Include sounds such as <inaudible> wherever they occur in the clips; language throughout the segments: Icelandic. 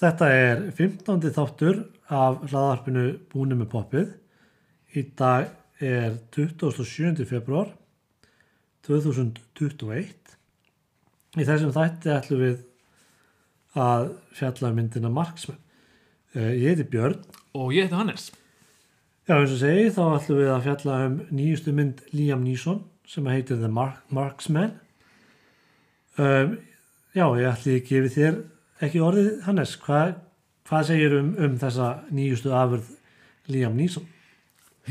þetta er 15. þáttur af hlaðarpinu Búinu með poppið. Í dag er 27. februar 2021. Í þessum þætti ætlum við að fjalla um myndina Marksman. Uh, ég heiti Björn. Og ég heiti Hannes. Já, eins og segi, þá ætlum við að fjalla um nýjustu mynd Liam Neeson sem heitir The Mark Marksman. Um, já, ég ætli að gefa þér ekki orðið, Hannes. Hva, hvað segir um, um þessa nýjustu afurð Liam Neeson?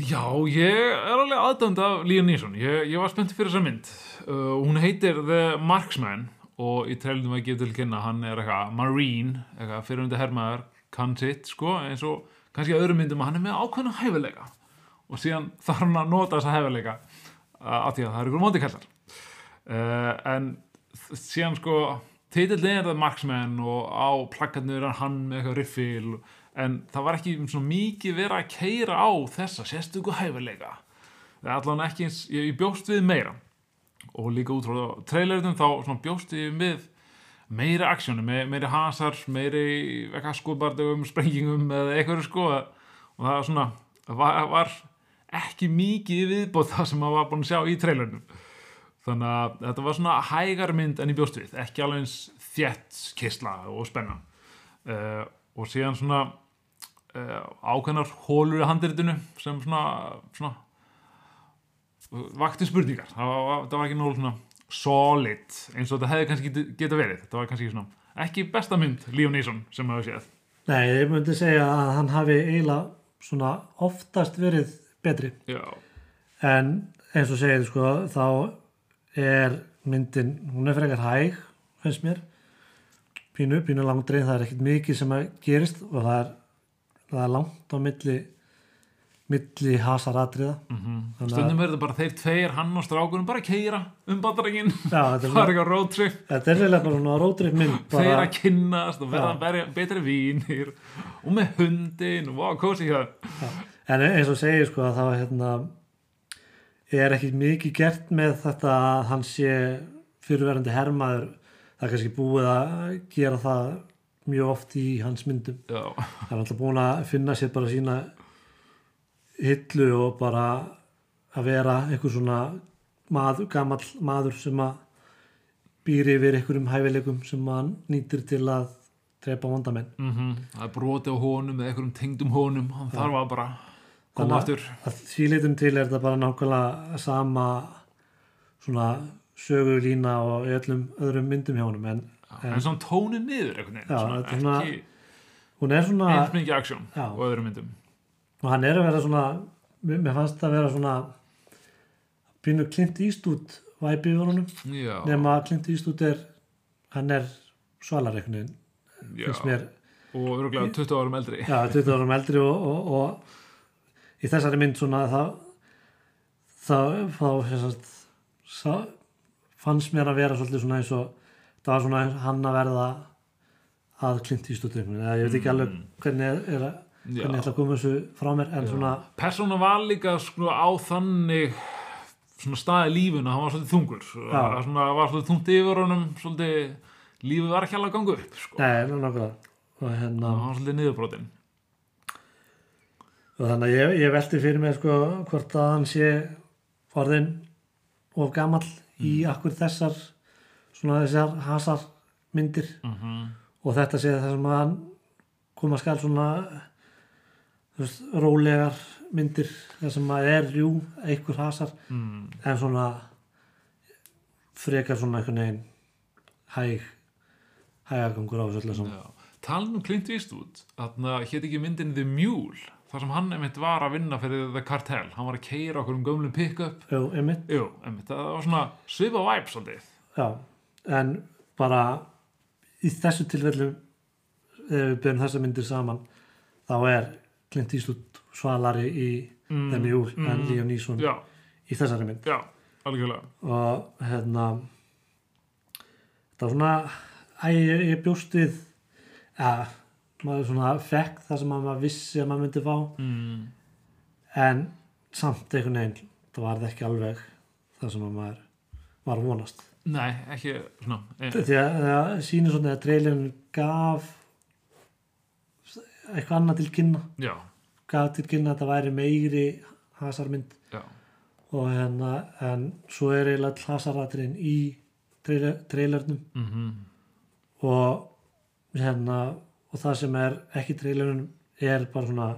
Já, ég er alveg aðdönd af Liam Neeson. Ég, ég var spennt fyrir þessa mynd. Uh, hún heitir The Marksman og í trælunum að gefa til kynna hann er eitthvað Marine, eitthvað fyrirhundi hermaður, kann sitt, sko, eins og kannski öðrum myndum að hann er með ákveðna hæfileika og síðan <laughs> þarf hann að nota þessa hæfileika uh, af því að það eru ykkur móti kallar. Uh, en síðan sko titillin er The Marksman og á plakkarnir er hann með eitthvað riffil en það var ekki svona mikið verið að keira á þessa sérstöku hæfileika. Það er allavega ekki eins ég, ég bjóst við meira. Og líka út frá trailerunum þá bjóst við við meiri aksjónu, meiri, meiri hasar meiri eitthvað skobardögum sprengingum eða eitthvað sko. Og það var svona var, var ekki mikið viðbóð það sem maður var búin að sjá í trailerunum þannig að þetta var svona hægar mynd en í bjóst við, ekki alveg eins þjett kistla og spennan uh, og síðan svona uh, ákveðnar hólur í handritinu sem svona, svona vakti spurningar. Það var, það var ekki náttúrulega svona solid eins og þetta hefði kannski geta, geta verið. Þetta var kannski svona ekki besta mynd Líf Nýsson sem hefur séð. Nei, ég myndi segja að hann hafi eiginlega svona oftast verið betri. Já. en eins og segið sko þá er myndin, hún er frekar hæg finnst mér. Pínu, pínu langdreið, það er ekkert mikið sem að gerist og það er, það er langt á milli milli hasaratriða. Mm -hmm. stundum verður bara þeir tveir hann og strákunum bara keira um Já, þetta er <laughs> eitthvað roadtrip þetta er reyðlega bara svona roadtrip mynd þeir að kynnast og verða betri vínir og með hundin og wow, kósi hjá en eins og segir sko að þá hérna er ekki mikið gert með þetta að hann sé fyrirverandi hermaður. Það er kannski búið að gera það mjög oft í hans myndum. Já, hann er alltaf búin að finna sér bara sína hillu og bara að vera einhver svona maður, gamall maður sem að býri yfir einhverjum hæfileikum sem hann nýtir til að drepa vandamenn mm það er broti á honum eða einhverjum tengdum honum. Hann þarf að bara koma aftur. því leitum til er þetta bara nákvæmlega sama svona sögulína og öllum öðrum myndum hjá honum en, en, en svona tónið niður Já, svona- ekki hún er svona eins mikið aksjón Já. og öðrum myndum. Og hann er að vera svona mér fannst að vera svona pínu Clint Eastwood væpi yfir honum. Já, nema Clint Eastwood er hann er svalar já. finnst mér, og örgulega 20 árum eldri. Já, 20 árum eldri og, og, og í þessari mynd svona þá þá, fannst mér að vera svolítið svona eins og það var svona hann að verða að einhvern veginn, eða ég veit ekki alveg hvernig er, er að hvernig ég ætla að koma þessu frá mér en svona, persóna var líka sko á þannig svona staði lífuna, hann var svolítið þungur. Það svona, var svolítið þungt yfir honum svolítið, lífið var ekki alveg að ganga upp sko. nei, nákvæmlega. Og hérna, hann var svolítið niðurbrotin þannig að ég, ég velti fyrir mér sko hvort að hann sé orðin of gamall í akkur þessar svona þessar hasar myndir mm -hmm. og þetta sé það sem að hann koma skal svona veist, rólegar myndir það sem að er, jú, einhver hasar mm. en svona frekar svona einhvern veginn hæg hægagangur á þessu öllu saman. talan um Clint Eastwood þarna hétt ekki myndin The Mule þar sem hann einmitt var að vinna fyrir The Cartel. Hann var að keira okkur um gömlum pick-up. Jú, einmitt, Jú, einmitt, það var svona svipa væp svolítið. Já en bara í þessu tilfellu ef við byrjum þessa myndir saman þá er Clint Eastwood svalari í Mm, Mule en mm. Liam Neeson Já, í þessari mynd. Já, algjörlega. Og hérna það var svona að ég, ég bjóst við að maður svona fekk það sem maður vissi að maður myndi fá. Mm. en samt einhvern veginn það var ekki alveg það sem að maður var vonast. Nei, ekki eh, því að það sýnir svona að trailerin gaf eitthvað annað til kynna. Já, gaf til kynna að þetta væri meiri hasarmynd. Já, og hérna en svo er eiginlega all hasaratriðin í trailer, trailernum. Mhm, og hérna og það sem er ekki í trailernum er bara svona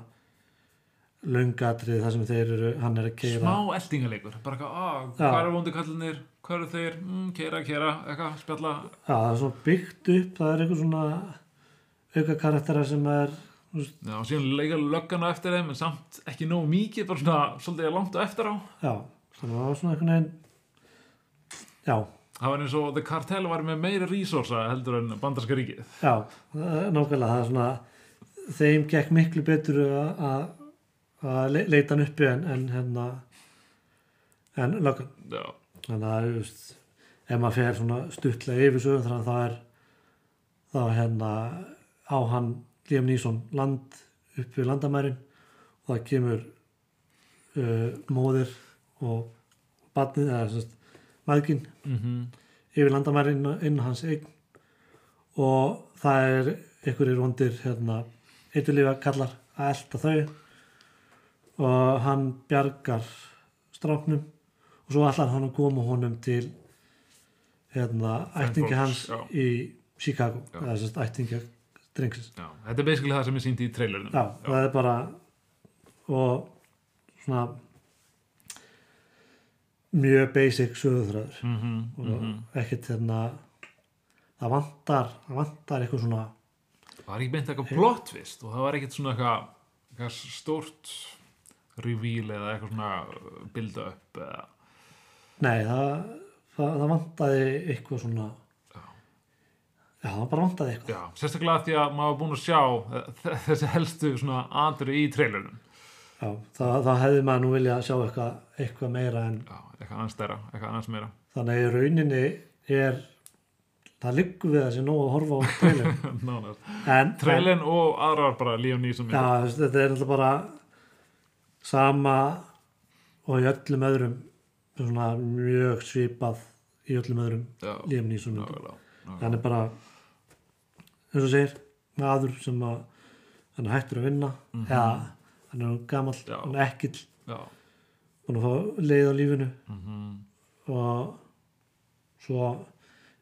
löngatrið það sem þeir eru, hann er að keira smá eldingaleikur bara eitthvað, hvað eru vondu kallinir hvað eru þeir, mm, keira, keira, eitthvað spjalla, Já, það er svo byggt upp, það er eitthvað svona auka karaktera sem er veist, já, og síðan leika löggan á eftir þeim en samt ekki nógu mikið, bara svona svolítið langt á eftir á. Já, það var svona veginn já, það var eins og The Cartel var með meiri resursa heldur en bandarska ríkið. Já, það er nákvæmlega það er svona, þeim gekk miklu betur að- að að le- leita hann uppi en, en hérna en já, þannig að þú veist, ef maður fer svona stuttlega yfir sögum þannig að það er þá hérna á hann Liam Neeson land upp við landamærin. Og það kemur uh, móðir og badnið eða sérst maðgin mhm, yfir landamærin inn, hans eign. Og það er einhverjir vondir hérna eitthulífa kallar að elta þau. Og hann bjargar stráknum og svo allar hann að koma honum til hérna ættingi hans já. í Chicago. Já. eða sérst ættingi drengsins. Já, þetta er basically það sem er sínt í trailernum já, það er bara og svona mjög basic sögurþræður mhm, og mhm. ekkert hérna það vantar, það vantar eitthvað svona það var ekki beint eitthvað plot twist og það var ekkert svona eitthvað, eitthvað stórt reveal eða eitthvað svona uh, build up eða nei, það, það, það vantaði eitthvað svona Já. það bara vantaði eitthvað Já, sérstaklega því að maður var búin að sjá eh, þessi helstu svona atri í trailernum. Já, það, það hefði maður nú vilja sjá eitthvað, eitthvað meira en Já, eitthvað annars stærra, eitthvað annars meira. þannig að rauninni er það liggur við þessi nóg að horfa á trailer <laughs> Nánast. Trailern og aðrar bara Leon Neeson Já, þú veist, þetta er alltaf bara sama og í öllum öðrum svona mjög svipað í öllum öðrum Já, myndum. nákvæmlega. nákvæmlega. hann er bara eins og segir, maður sem að hann hættur að vinna Mhm. eða hann er gamall, Já. hann er ekkill Já, búin að leið á lífinu. Mhm, og svo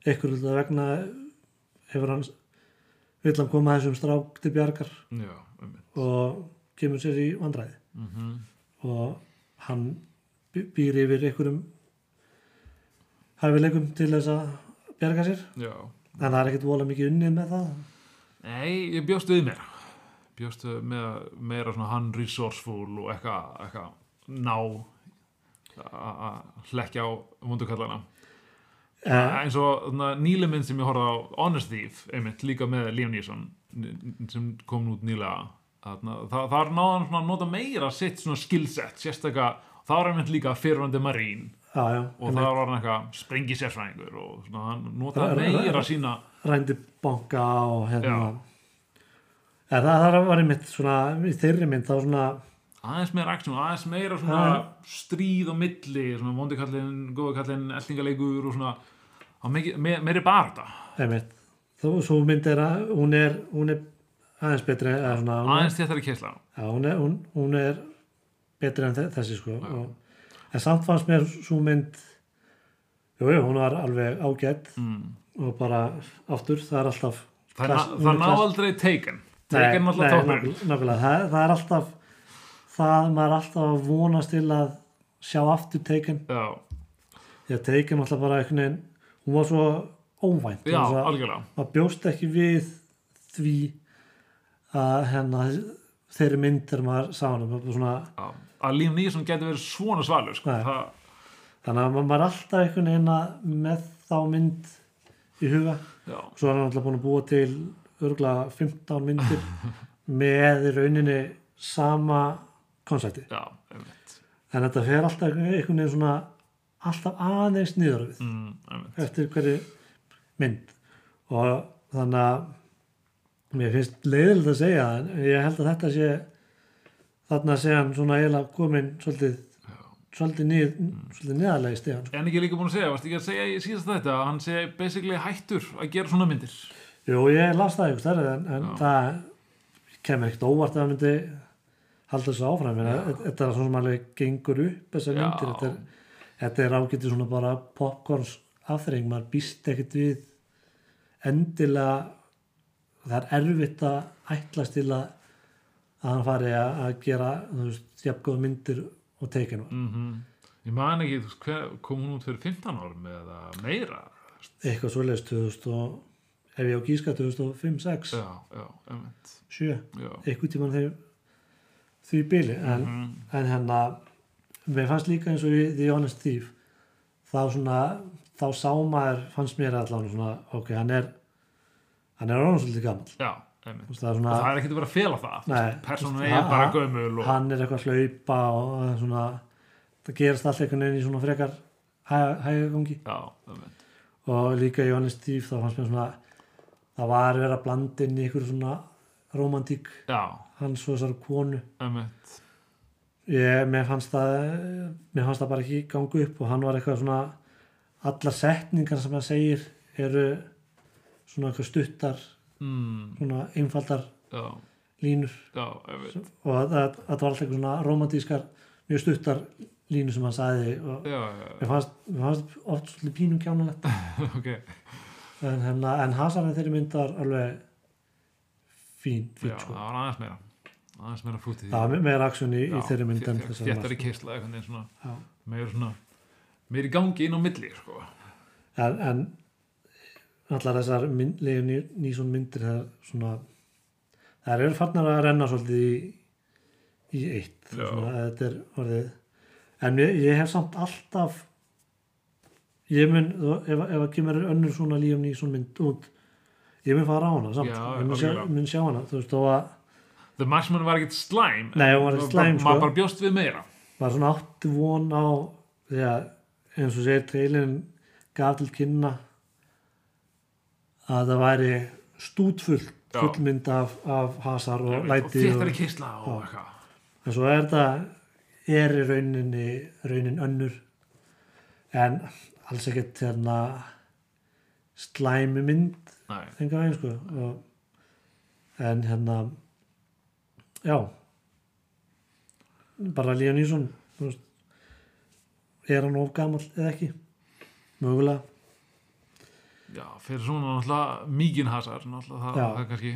ykkur hluta vegna hefur hann vill hann koma þessum strák til bjargar já, um og kemur sér í vandræði. Mhm, og hann býr yfir einhverjum hæfileikum til þess að bjarga sér. Já. en það er ekkert vola mikið unnið með það. Nei, ég bjóst við meira. Bjóst við með meira svona hann resourceful og eitthvað, eitthvað ná að hlekkja á vondukallana. eh, eins og nýleminn sem ég horfði á Honest Thief, einmitt, líka með Liam Neeson sem kom út nýlega. Þarna, það, er náðan svona nota meira sitt svona skillset, sérstaklega það var einmitt líka fyrrandi marín já, já, og það var hann eitthvað sprengi sérfræðingur og svona hann notaði Ra- ra- meira sína rændi banka og hérna. En það, það var einmitt svona í þeirri mynd þá svona aðeins meira aksjón, aðeins meira svona Já. stríð á milli, svona vondi kallinn góði kallinn, eltingaleikur og svona meiri, meiri barða einmitt. Þó svo mynd er að hún er, hún er aðeins betri svona, aðeins þéttari kessla hún, hún, hún er betri en þe- þessi sko og, en samt fannst mér svo mynd jú, jú, hún var alveg ágætt mm. og bara aftur, það er alltaf það, klass- er það ná aldrei taken Nei, alltaf toppurinn nákvæmlega, nákvæmlega. það, það er alltaf það, maður er alltaf að vonast til að sjá aftur já, því að Taken alltaf bara veginn hún var svo óvænt. Já, maður bjóst ekki við því að hérna þeirri mynd er maður sá já. að Liam Neeson getur verið svona svalur sko. Það, þannig að maður er alltaf einhvern veginn að með þá mynd í huga. Já, svo er hann alltaf búin að búa til örgulega 15 myndir <laughs> með í rauninni sama konsepti. En þetta fer alltaf einhvern veginn svona alltaf aðeins niður við mm, eftir hverju mynd. Og þannig að mér finnst leiðilegt að segja það, en ég held að þetta sé þarna sé hann svona eiginlega komin svolítið svolítið, nýð, svolítið neðarlega í stegan en ekki líka búin að segja, varst ekki að segja í síðast þetta að hann sé basically hættur að gera svona myndir Jú, ég las það einhvers en, en það kemur ekkert óvart að það myndi halda þessu áfram. Þetta er svona sem alveg gengur upp þessar myndir. Þetta er, þetta er ágætið svona bara popcorns afþreying, maður býst ekkert við endilega það er erfitt að ætlast til að hann fari að, gera jafngóða myndir og teikinu mm Ég man ekki, kom hún út fyrir 15 árum eða meira? eitthvað svoleiðis 2000 og ef ég á gíska 2005, 6, Já, já, einmitt. 7 Já. eitthvað tímann þegar því bili en, Mhm. en hérna mér fannst líka eins og í The Honest Thief þá svona þá sá maður, fannst mér allan svona ok, hann er hann er orðan svolítið gammal Já, veist, það er svona, það er ekkert að vera að fela það. Nei, veist, er bara gömul og... hann er eitthvað að hlaupa og svona það gerist allt einhvern veginn í svona frekar hægagangi og líka í Honest Thief þá fannst mér svona það var verið að blanda inn í einhverju svona romantík Já, hans og þessar konu. Einmitt. ég, mér fannst það mér fannst það bara ekki ganga upp og hann var eitthvað svona allar setningar sem hann segir eru svona eitthvað stuttar Mm, svona einfaldar já, línur. Já, og það var alltaf eitthvað svona romantískar mjög stuttar línur sem hann sagði og Já, já, já, mér fannst, mér fannst oft svolítið pínum kjánulegt <laughs> ok. En, hérna, en Hazard þeirri mynd var alveg fín, fín það sko var aðeins meira. Aðeins meira fútið. það var me- meira aksjón í, í þeirri mynd en þessari Þéttari var. keisla, meira í gangi inn á milli, sko. en, en allar þessar mynd, Ný- Nýsson myndir það er svona það eru farnar að renna svolítið í, í eitt svona, þetta er orðið en ég, ég hef samt alltaf ég mun ef, að kemur önnur svona Liam Nýsson mynd út ég mun fara á hana samt Já, ég mun sjá, algjörlega. mun sjá hana þú veist þó að The Marshman var ekkert slæm. Nei, hún var ekkert slæm, sko. Maður bara bjóst við meira. var svona átti von á því að eins og segir treilin gaf til kynna að það væri stútfull Já. fullmynd af, af hasar og og læti þéttari og, keisla og eitthvað. en svo er þetta er í rauninni raunin önnur en alls ekkert hérna slæmi mynd enga veginn sko og, en hérna já. Bara Líðan Ísson er hann of gamall eða ekki? Mögulega. Já, fyrir svona náttúrulega mikinn hasar, náttúrulega það, það er kannski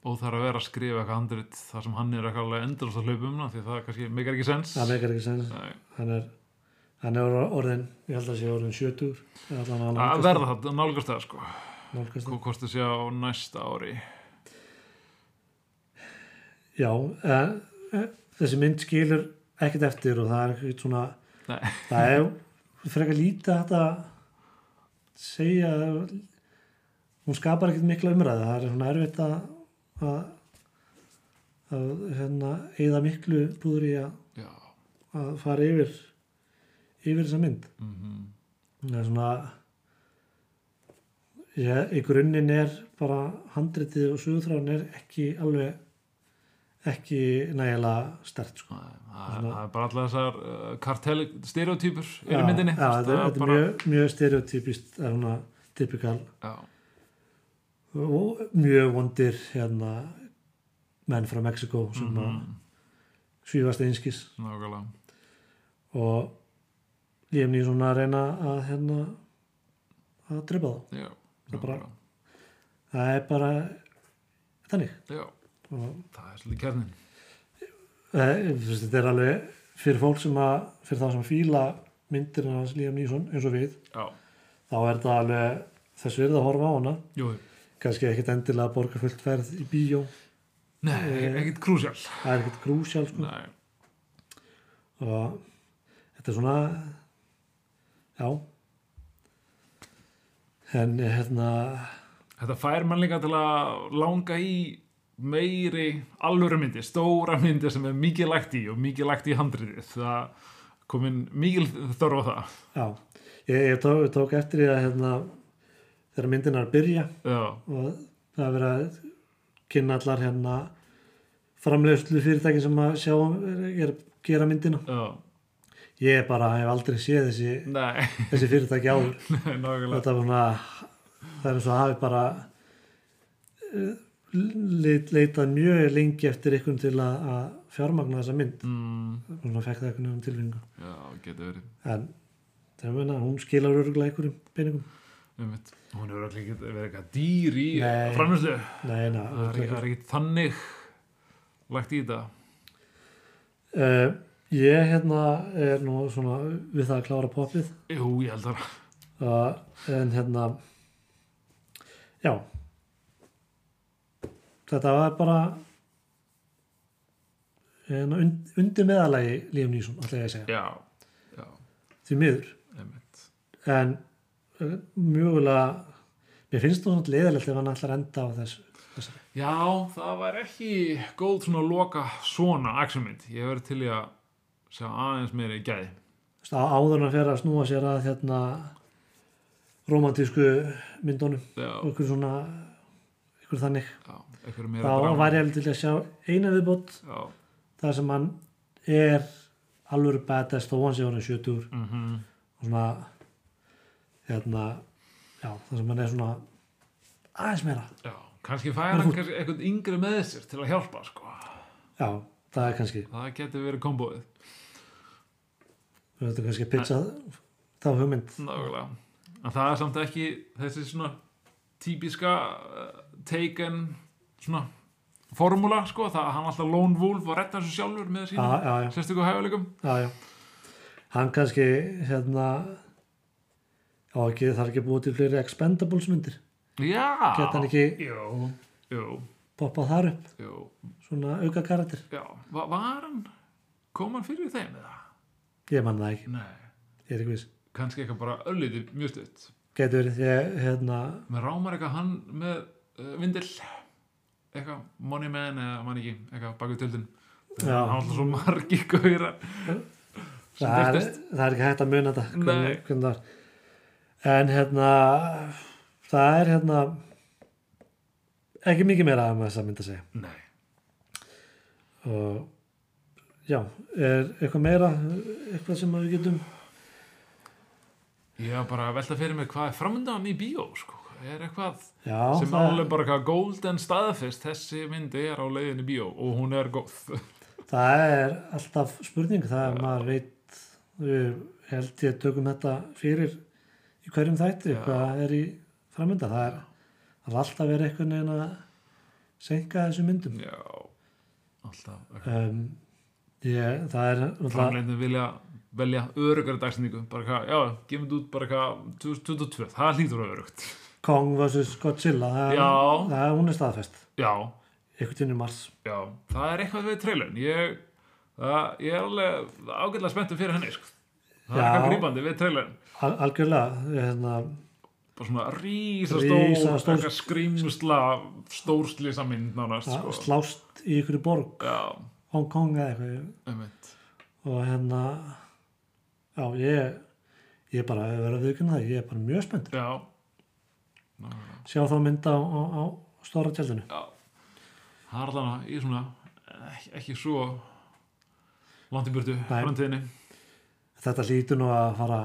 óþar að vera að skrifa eitthvað handrit þar sem hann er eitthvað alveg endurast að hlaupa um það, því það kannski meikar ekki sens. það meikar ekki sens. Hann er, hann er orðin ég held að sé orðin 70 eða allan að verða það, nálgast það sko. það, það. Hvað kosti sé á næsta ári? já en, eh, þessi mynd skilur ekkert eftir og það er ekkert svona Nei. það er frekar lítið að segja hún skapar ekkert mikla umræði það er svona erfitt að að, að hérna, eða miklu búður í að, að fara yfir yfir þessa mynd Mm það er svona ég, í grunninn er bara handritið og suðuþráin er ekki alveg ekki nægilega stert sko. Það það er bara allar þessar uh, kartel stereotypur Já, í myndinni. já, þetta, það er- er mjög, mjög stereotypist það er svona typikal og mjög vondir hérna menn frá Mexiko sem mm Mhm. svífast einskis nákvæmlega. og Liam Neeson að reyna að hérna að drepa þá Já, Það bara- það er bara þannig Já, og það er svolítið kjarnin. Eh, þetta er alveg fyrir fólk sem að fyrir það sem fíla myndir hans Liam Neeson eins og við Já, þá er þetta alveg þess verið að horfa á hana jú. kannski ekkit endilega að borga fullt ferð í bíó Nei, Eh, ekkert krúsjál. það er ekkit krúsjál sko. Og þetta er svona já. En hérna þetta fær mann líka til að langa í meiri alvöru myndi, stóra myndi sem er mikið lægt í og mikið lægt í handriðið. Það komin mikil þörf á það. já, ég, ég tók, tók eftir því að hérna þegar myndin að byrja Já, og það er verið að kynna allar hérna framleiðslu fyrirtæki sem að sjá er, er gera myndina. Já, ég bara hef aldrei séð þessi, þessi fyrirtæki áður. <laughs> Þetta var svona það er eins og hafi bara uh, leit, leitað mjög lengi eftir einhvern til að, að fjármagna þessa mynd. Mm, svona fekk það einhvern veginn tilfinningu. Já, getur verið. En það meina, hún skilar örgulega einhverjum peningum. Einmitt. hún hefur ekki verið eitthvað dýr í na, það er ekki- það er þannig lagt í þetta. Uh, ég hérna er nú svona við það að klára popið jú, ég held að uh, en hérna já. Þetta var bara hérna, und, undir meðalagi Líam Nýsson, ætla ég segja. Já, já, því miður. Einmitt. En uh, mjögulega mér finnst það svona leðilegt ef hann að enda á þessu, þessu. Já, það var ekki góð svona loka svona actionmynd. Ég verið til í að sjá aðeins gæði. Þú veist, á- áður að fyrir að snúa sér að hérna romantísku myndunum ykkur svona ykkur þannig já, eitthvað meira þá væri ég alveg til að sjá eina viðbót Já, þar sem hann er alvöru badass þó hann sé hann 70 mhm, og svona hérna já, þar sem hann er svona aðeins meira já. Kannski færa hann eitthvað yngri með sér til að hjálpa, sko. já, það er kannski Það getur verið kombóið. Við höfum kannski að pitcha þá hugmynd Nákvæmlega. En það er samt ekki þessi svona típiska uh, taken svona formúla, sko. Það hann alltaf lone wolf og retta þessu sjálfur með já, sérstöku hæfuleikum. já, já hann kannski hérna já, ekki, er ekki búið til fleiri expendables myndir Já. geta hann ekki Jú, jú, poppað þar upp jú. svona auka karakter Já, Va var hann kom hann fyrir þeim eða? Ég man það ekki, Nei, ég er ekki viss. Kannski eitthvað bara öllítið mjög stutt. Getur verið því að hérna með rámar eitthvað hann með uh, vindil. Eitthvað money man eða mann ekki, eitthvað baku tjöldin. Já. hann alltaf svo margi sem það er, það er ekki hægt að muna þetta hvernig, hvernig það er. En hérna það er hérna ekki mikið meira um þess að mynda að segja. Nei, og já, er eitthvað meira eitthvað sem að við getum ég var bara að velta fyrir mig hvað er framöndan í bíó sko. er eitthvað já, sem það, alveg bara eitthvað golden staðfest þessi myndi er á leiðin í bíó og hún er góð. <laughs> Það er alltaf spurning það er maður veit við held ég tökum þetta fyrir í hverjum þætti Já. hvað er í framönda það er, það er alltaf verið eitthvað neina að senka þessu myndum. Já, alltaf. Um, ég, það er náttúrulega- framleitin vilja velja örugari dagsningu bara hvað, já, gefum þetta út bara hvað 2022, það hlýtur að örugt Kong vs. Godzilla það, það er hún er staðfest já, einhvern tíðin í mars já, það er eitthvað við trailun ég, það, ég er alveg ágætlega spenntur fyrir henni sko. það er Já. eitthvað grípandi við trailun Al, algjörlega hérna, bara svona rísa stór eitthvað skrýmsla stórslisa mynd nánast að sko. slást í ykkur borg já, Hong Kong eða eitthvað. Og hérna já ég ég er bara að vera viðkynna það ég er bara mjög spennt. Já, Nákvæmlega. sjá þá mynda á, á, á stóra tjaldinu. Já. Það er allan í svona ekki, ekki svo langt í burtu framtíðinni. Þetta hlýtur nú að fara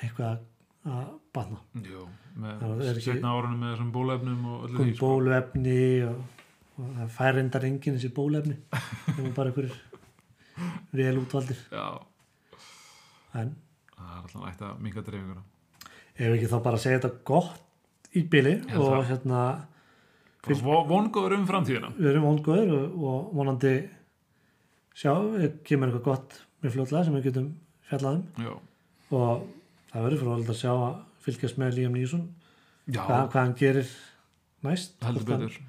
eitthvað að batna. Það með setna árunum með þessum bólefnum og öllu því sko. bóluefni og, og það fær reyndar enginn þessi bóluefni það <laughs> er bara einhverjir vel útvaldir. En? Það er alltaf ætti að minga dreifinguna ef ekki þá bara segja þetta gott í bili og það. hérna Fylg- Vo- Vongóður um framtíðina. Við erum vongóður og, vonandi sjá, kemur eitthvað gott með fljótlega sem við getum fjallað um. Já, og það verður fróðilegt að sjá að fylgjast með Líam Nýsson hvað, hvað hann gerir næst heldur hvort hann, betur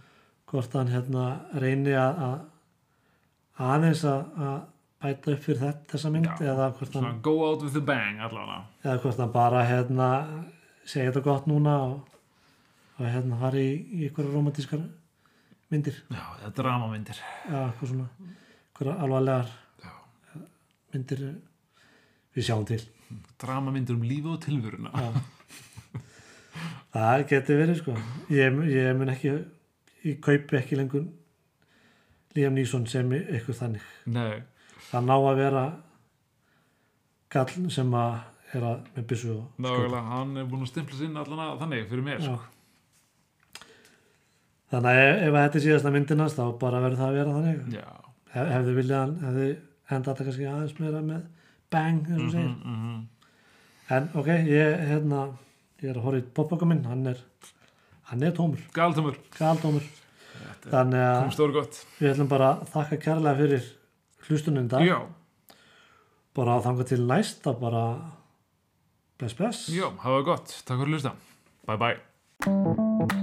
hvort hann hérna reyni að, að aðeins að, bæta upp fyrir þetta, þessa mynd Já, eða, hvort hann, go out with the bang allavega. eða hvort hann bara hérna segja þetta gott núna og, og hérna fara í, í ykkur romantískar myndir. Já, er dramamyndir eða eitthvað svona ykkur alvarlegar Já. myndir við sjáum til. Dramamyndir um lífi og tilvöruna Já. það getur verið sko. Ég, ég mun ekki ég kaupi ekki lengur Liam Neeson sem eitthvað þannig Nei, það ná að vera kall sem að er að með byssu og skjóta. hann er búin að stimpla sinn allan að þannig fyrir mér Já. sko. þannig að ef, ef þetta er síðasta myndinast þá bara verður það að vera þannig já Hef, hefði viljað hefði enda þetta kannski aðeins meira með bang eins og mm -hmm. en ok, ég, hérna, ég er að horfa í popboka minn, hann er hann er tómur, galtómur. Þannig að við ætlum bara að þakka kærlega fyrir hlustunum dag, Já, bara að þanga til næst að bara bless bless. Já, hafa það gott. Takk fyrir að hlusta. Bye bye